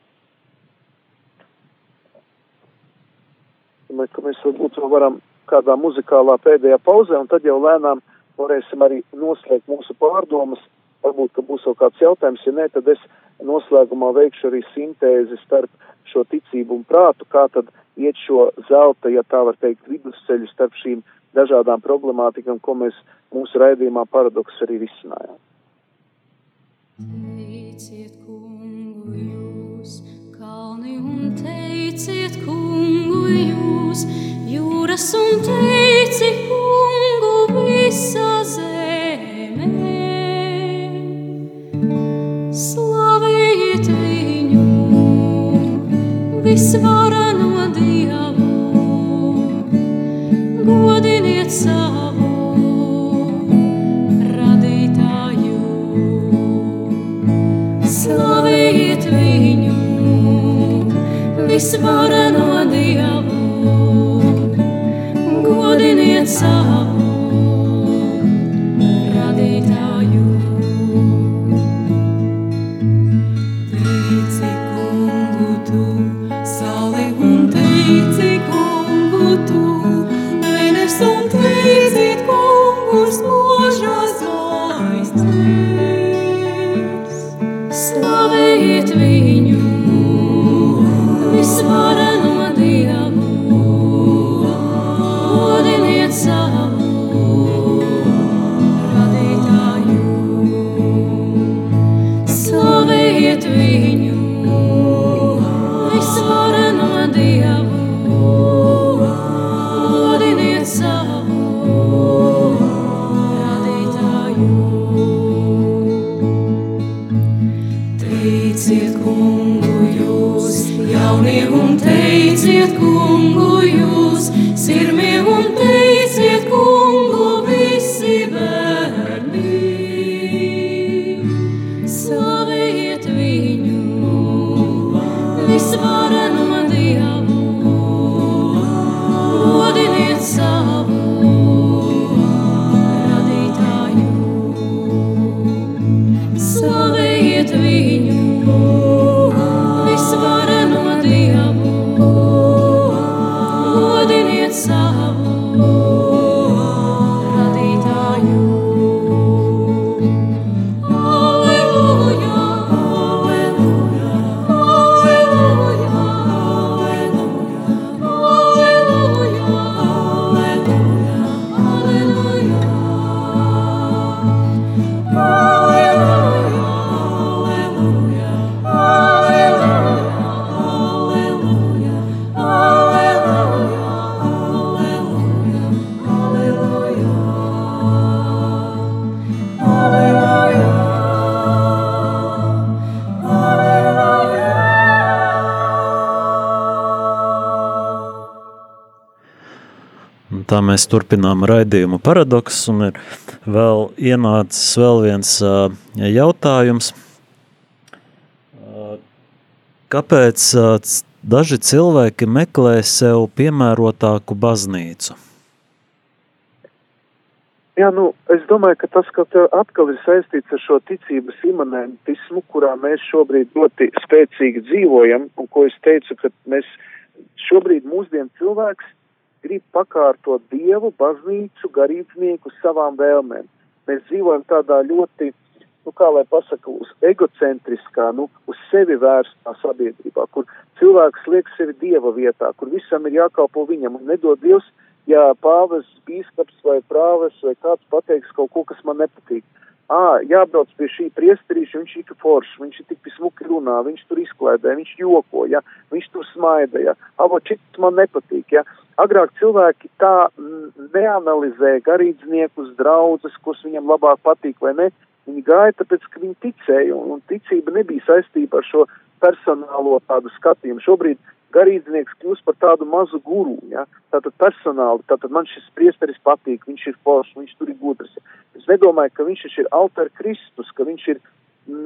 Domāju, ka mēs varbūt varam kādā muzikālā pēdējā pauzē, un tad jau lēnām varēsim arī noslēgt mūsu pārdomas Varbūt, ka būs vēl kāds jautājums, ja nē, tad es noslēgumā veikšu arī sintēzi starp šo ticību un prātu, kā tad iet šo zelta, ja tā var teikt, vidusceļu starp šīm dažādām problemātikām, ko mēs mūsu raidījumā paradoks arī risinājām. Teiciet kungu jūs, kalni un teiciet kungu jūs, jūras un teici kungu visa zeme. Slavējiet viņu, visvarano Dievu, godiniet savu radītāju. Slavējiet viņu, visvareno Dievu, godiniet savu mēs turpinām raidījumu paradoks, un ir vēl ienācis vēl viens jautājums. Kāpēc daži cilvēki meklē sev piemērotāku baznīcu? Jā, nu, es domāju, ka tas, ka atkal ir saistīts ar šo ticības imanentismu, kurā mēs šobrīd ļoti spēcīgi dzīvojam, un ko es teicu, ka mēs šobrīd mūsdienu cilvēks grib pakārtot Dievu, baznīcu, garīdznieku savām vēlmēm. Mēs dzīvojam tādā ļoti, nu, kā lai pasaka, uz egocentriskā, nu, uz sevi vērstā sabiedrībā, kur cilvēks liek sevi Dieva vietā, kur visam ir jākalpo viņam un nedod Dievs, ja pāvis, bīskaps vai prāves vai kāds pateiks kaut ko, kas man nepatīk. Ā, jābrauc pie šī priesterīša, viņš ir foršs, viņš ir tik smuki runā, viņš tur izklaidē, viņš joko, ja, viņš tur smaida, ja, avo šis man nepatīk, ja. Agrāk cilvēki tā mm, neanalizē garīdzniekus, draudzes, kas viņam labāk patīk vai ne, viņi gāja tāpēc, ka viņi ticēja, un, un ticība nebija saistība ar šo personālo tādu skatījumu. Šobrīd garīdznieks kļūst par tādu mazu guru, ja? tātad personāli, tātad man šis priesteris patīk, viņš ir foršs, viņš tur ir gudrs. Es nedomāju, ka viņš ir alter Kristus, ka viņš ir,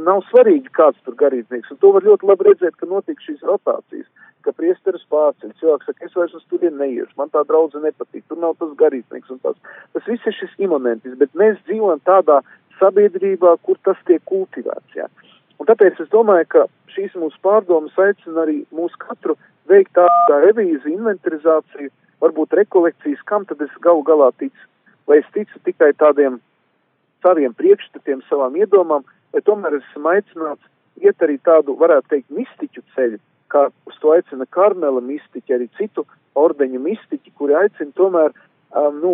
nav svarīgi kāds tur garīdznieks, un to var ļoti labi redzēt, ka notiek šīs rotācijas, ka priesteris pārceļ, cilvēks saka, es vairs uz turien neiešu, man tā draudze nepatīk, tur nav tas garīdznieks un tas. Tas viss ir šis imanentis, bet mēs dzīvojam tādā sabiedrībā, kur tas tiek kultivēts, jā. Un tāpēc es domāju, ka šīs mūsu pārdomas aicina arī mūsu katru veikt tādu revīziju, inventarizāciju, varbūt rekolekcijas, kam tad es galu galā ticu. Vai es ticu tikai tādiem saviem priekšstatiem, savām iedomām, vai tomēr esmu aicināts iet arī tādu, varētu teikt, mistiķu ceļu, kā uz to aicina Karmela mistiķi, arī citu ordeņu mistiķi, kuri aicina tomēr, um, nu,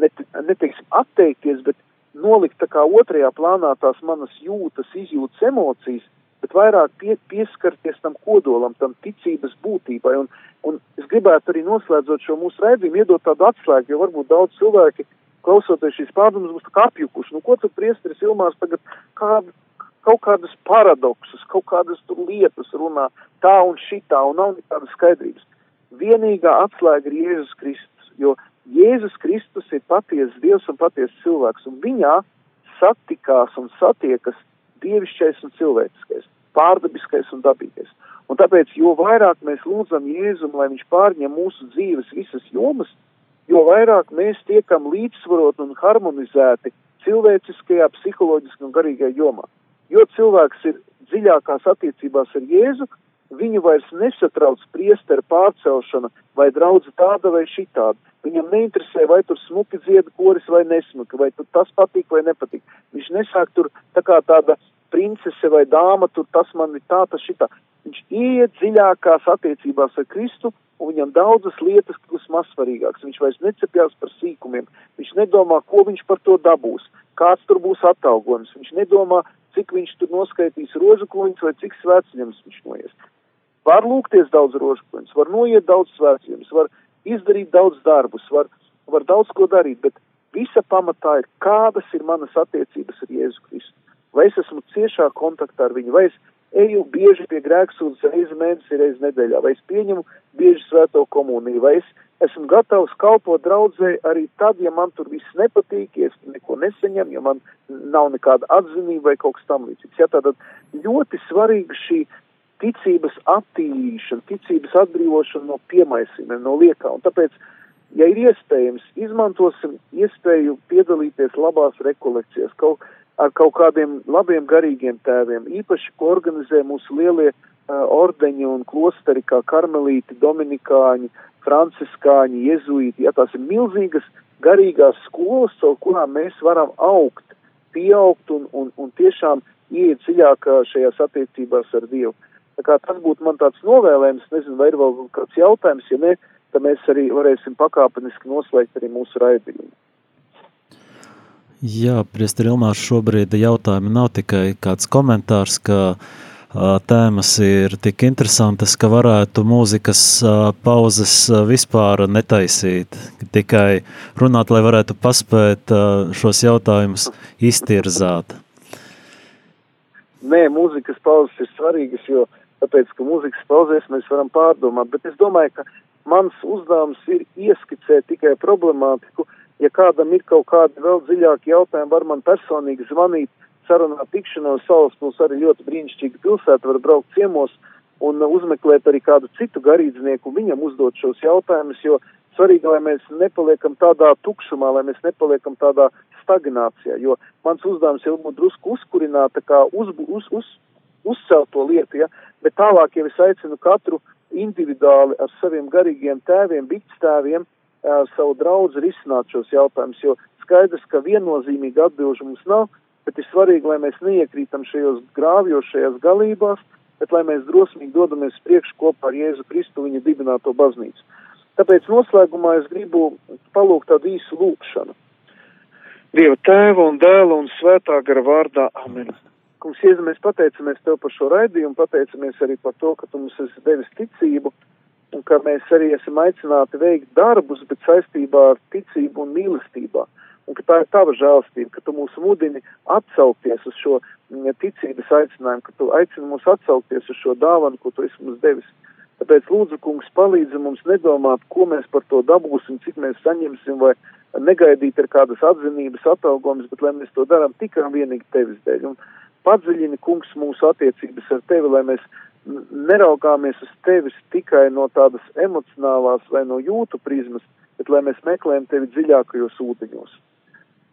net, neteiksim, atteikties, bet nolikt tā kā otrajā plānā tās manas jūtas, izjūtas, emocijas, bet vairāk pie, pieskarties tam kodolam, tam ticības būtībai. Un, un es gribētu arī noslēdzot šo mūsu redzējumu, iedot tādu atslēgu, jo varbūt daudz cilvēki, klausoties šīs pārdomas, būs apjukuši. Nu, ko tad priesteris Ilmārs tagad kādu, kaut kādas paradoksus, kaut kādas tur lietas runā tā un šitā, un nav nekādas skaidrības. Vienīgā atslēga ir Jēzus Kristus, jo Jēzus Kristus ir patiesas Dievs un patiesas cilvēks, un viņā satikās un satiekas dievišķais un cilvēciskais, pārdabiskais un dabīgais. Un tāpēc, jo vairāk mēs lūdzam Jēzum, lai viņš pārņem mūsu dzīves visas jomas, jo vairāk mēs tiekam līdzsvarot un harmonizēti cilvēciskajā, psiholoģiskajā un garīgajā jomā. Jo cilvēks ir dziļākās attiecībās ar Jēzu, viņu vairs nesatrauc priesteru pārcelšana vai draudze tāda vai šitāda. Viņam neinteresē, vai tur smuki dzied koris vai nesmuki, vai tur tas patīk vai nepatīk. Viņš nesāk tur tā kā tāda princese vai dāma, tur tas man ir tā, tas šitā. Viņš iet dziļākās attiecībās ar Kristu, un viņam daudzas lietas kļūst mazsvarīgākas. Viņš vairs necepjās par sīkumiem, viņš nedomā, ko viņš par to dabūs, kāds tur būs atalgojums, viņš nedomā, cik viņš tur noskaitīs rožakluņus vai cik svētceļams viņš noies. Var lūgties daudz rožakluņus, var noiet daudz svētceļams, var izdarīt daudz darbus, var, var daudz ko darīt, bet visa pamatā ir, kādas ir manas attiecības ar Jēzu Kristu. Vai es esmu ciešā kontaktā ar viņu, vai es eju bieži pie grēksūdzes reizi mēnesī, reizi nedēļā, vai es pieņemu bieži svēto komuniju, vai es esmu gatavs kalpot draudzē arī tad, ja man tur viss nepatīk, ja es neko nesaņem, ja man nav nekāda atzinība vai kaut kas tam līdzīgs. Ja, tātad ļoti svarīga šī ticības attīrīšana, ticības atbrīvošana no piemaisījumiem, no liekā. Un tāpēc, ja ir iespējams, izmantosim iespēju piedalīties labās rekolekcijās, kaut, ar kaut kādiem labiem garīgiem tēviem, īpaši, ko organizē mūsu lielie ordeņi un klosteri, kā karmelīti, dominikāņi, franciskāņi, jezuīti. Ja tās ir milzīgas garīgās skolas, caur kurām mēs varam augt, pieaugt un, un, un tiešām iet dziļāk šajās attiecībās ar Dievu. Tā kā tas būtu man tāds novēlējums, nezinu, vai ir vēl kāds jautājums, ja ne, tad mēs arī varēsim pakāpeniski noslēgt arī mūsu raidījumu. Jā, Priester Ilmārs, šobrīd jautājumi nav tikai kāds komentārs, ka uh, tēmas ir tik interesantas, ka varētu mūzikas pauzes vispār netaisīt, tikai runāt, lai varētu paspēt šos jautājumus iztirzāt. Nē, mūzikas pauzes ir svarīgas, jo tāpēc, ka mūzikas pauzēs mēs varam pārdomāt, bet es domāju, ka mans uzdevums ir ieskicēt tikai problemātiku. Ja kādam ir kaut kādi vēl dziļāki jautājumi, var man personīgi zvanīt, sarunāt tikšanos, Salaspils arī ļoti brīnišķīga pilsēta, var braukt ciemos un uzmeklēt arī kādu citu garīdznieku, viņam uzdot šos jautājumus, jo svarīgi, lai mēs nepaliekam tādā tukšumā, lai mēs nepaliekam tādā stagnācijā, jo mans uzdevums jau būtu drusku uzkurināt, kā uz, uz, uz, uzcelt to lietu, ja, bet tālāk jau es aicinu katru individuāli ar saviem garīgiem tēviem, bikstēviem, savu draudzi risināt šos jautājumus, jo skaidrs, ka viennozīmīgi atbilžu mums nav, bet ir svarīgi, lai mēs neiekrītam šajos grāvjos, šajās galībās, bet lai mēs drosmīgi dodamies priekš kopā ar Jēzu Kristu viņa dibināto baznīcu. Tāpēc noslēgumā es gribu palūgt tādu īsu lūkšanu. Dieva tēva un dēla un svētā gara vārdā. Amen. Kungs, Jēzu, mēs pateicamies Tev par šo raidījumu, pateicamies arī par to, ka Tu mums esi devis ticību un ka mēs arī esam aicināti veikt darbus, bet saistībā ar ticību un mīlestībā. Un ka tā ir Tava žēlstība, ka Tu mūs mudini atsaukties uz šo mm, ticības aicinājumu, ka Tu aicini mūs atsaukties uz šo dāvanu, ko Tu esi mums devis. Tāpēc lūdzu, kungs, palīdzi mums nedomāt, ko mēs par to dabūsim, cik mēs saņemsim, vai negaidīt ar kādas atzinības atalgojumus, bet lai mēs to darām tikai un vienīgi tevis dēļ. Un padziļini, kungs, mūsu attiecības ar tevi, lai mēs neraugāmies uz tevis tikai no tādas emocionālās vai no jūtu prizmas, bet lai mēs meklējam tevi dziļākajos ūdeņos.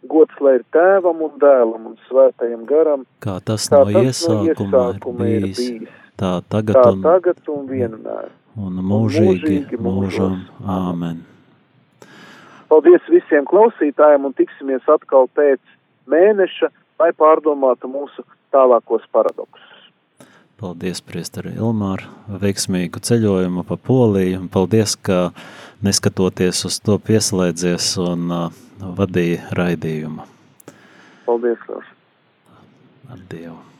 Gods lai ir tēvam un dēlam un svētajam garam, Kā tas kā no tas iesākuma, no iesākuma ir ir bijis, bijis. tā tagad Tā un, tagad un vienmēr. un mūžīgi, mūžīgi mūžam. Āmen. Paldies visiem klausītājiem un tiksimies atkal pēc mēneša, lai pārdomātu mūsu tālākos paradoksus. Paldies, Priesteri Ilmār, veiksmīgu ceļojumu pa Poliju, un paldies, ka neskatoties uz to pieslēdzies un uh, vadīja raidījumu. Paldies, Klaus! Ar Dievu!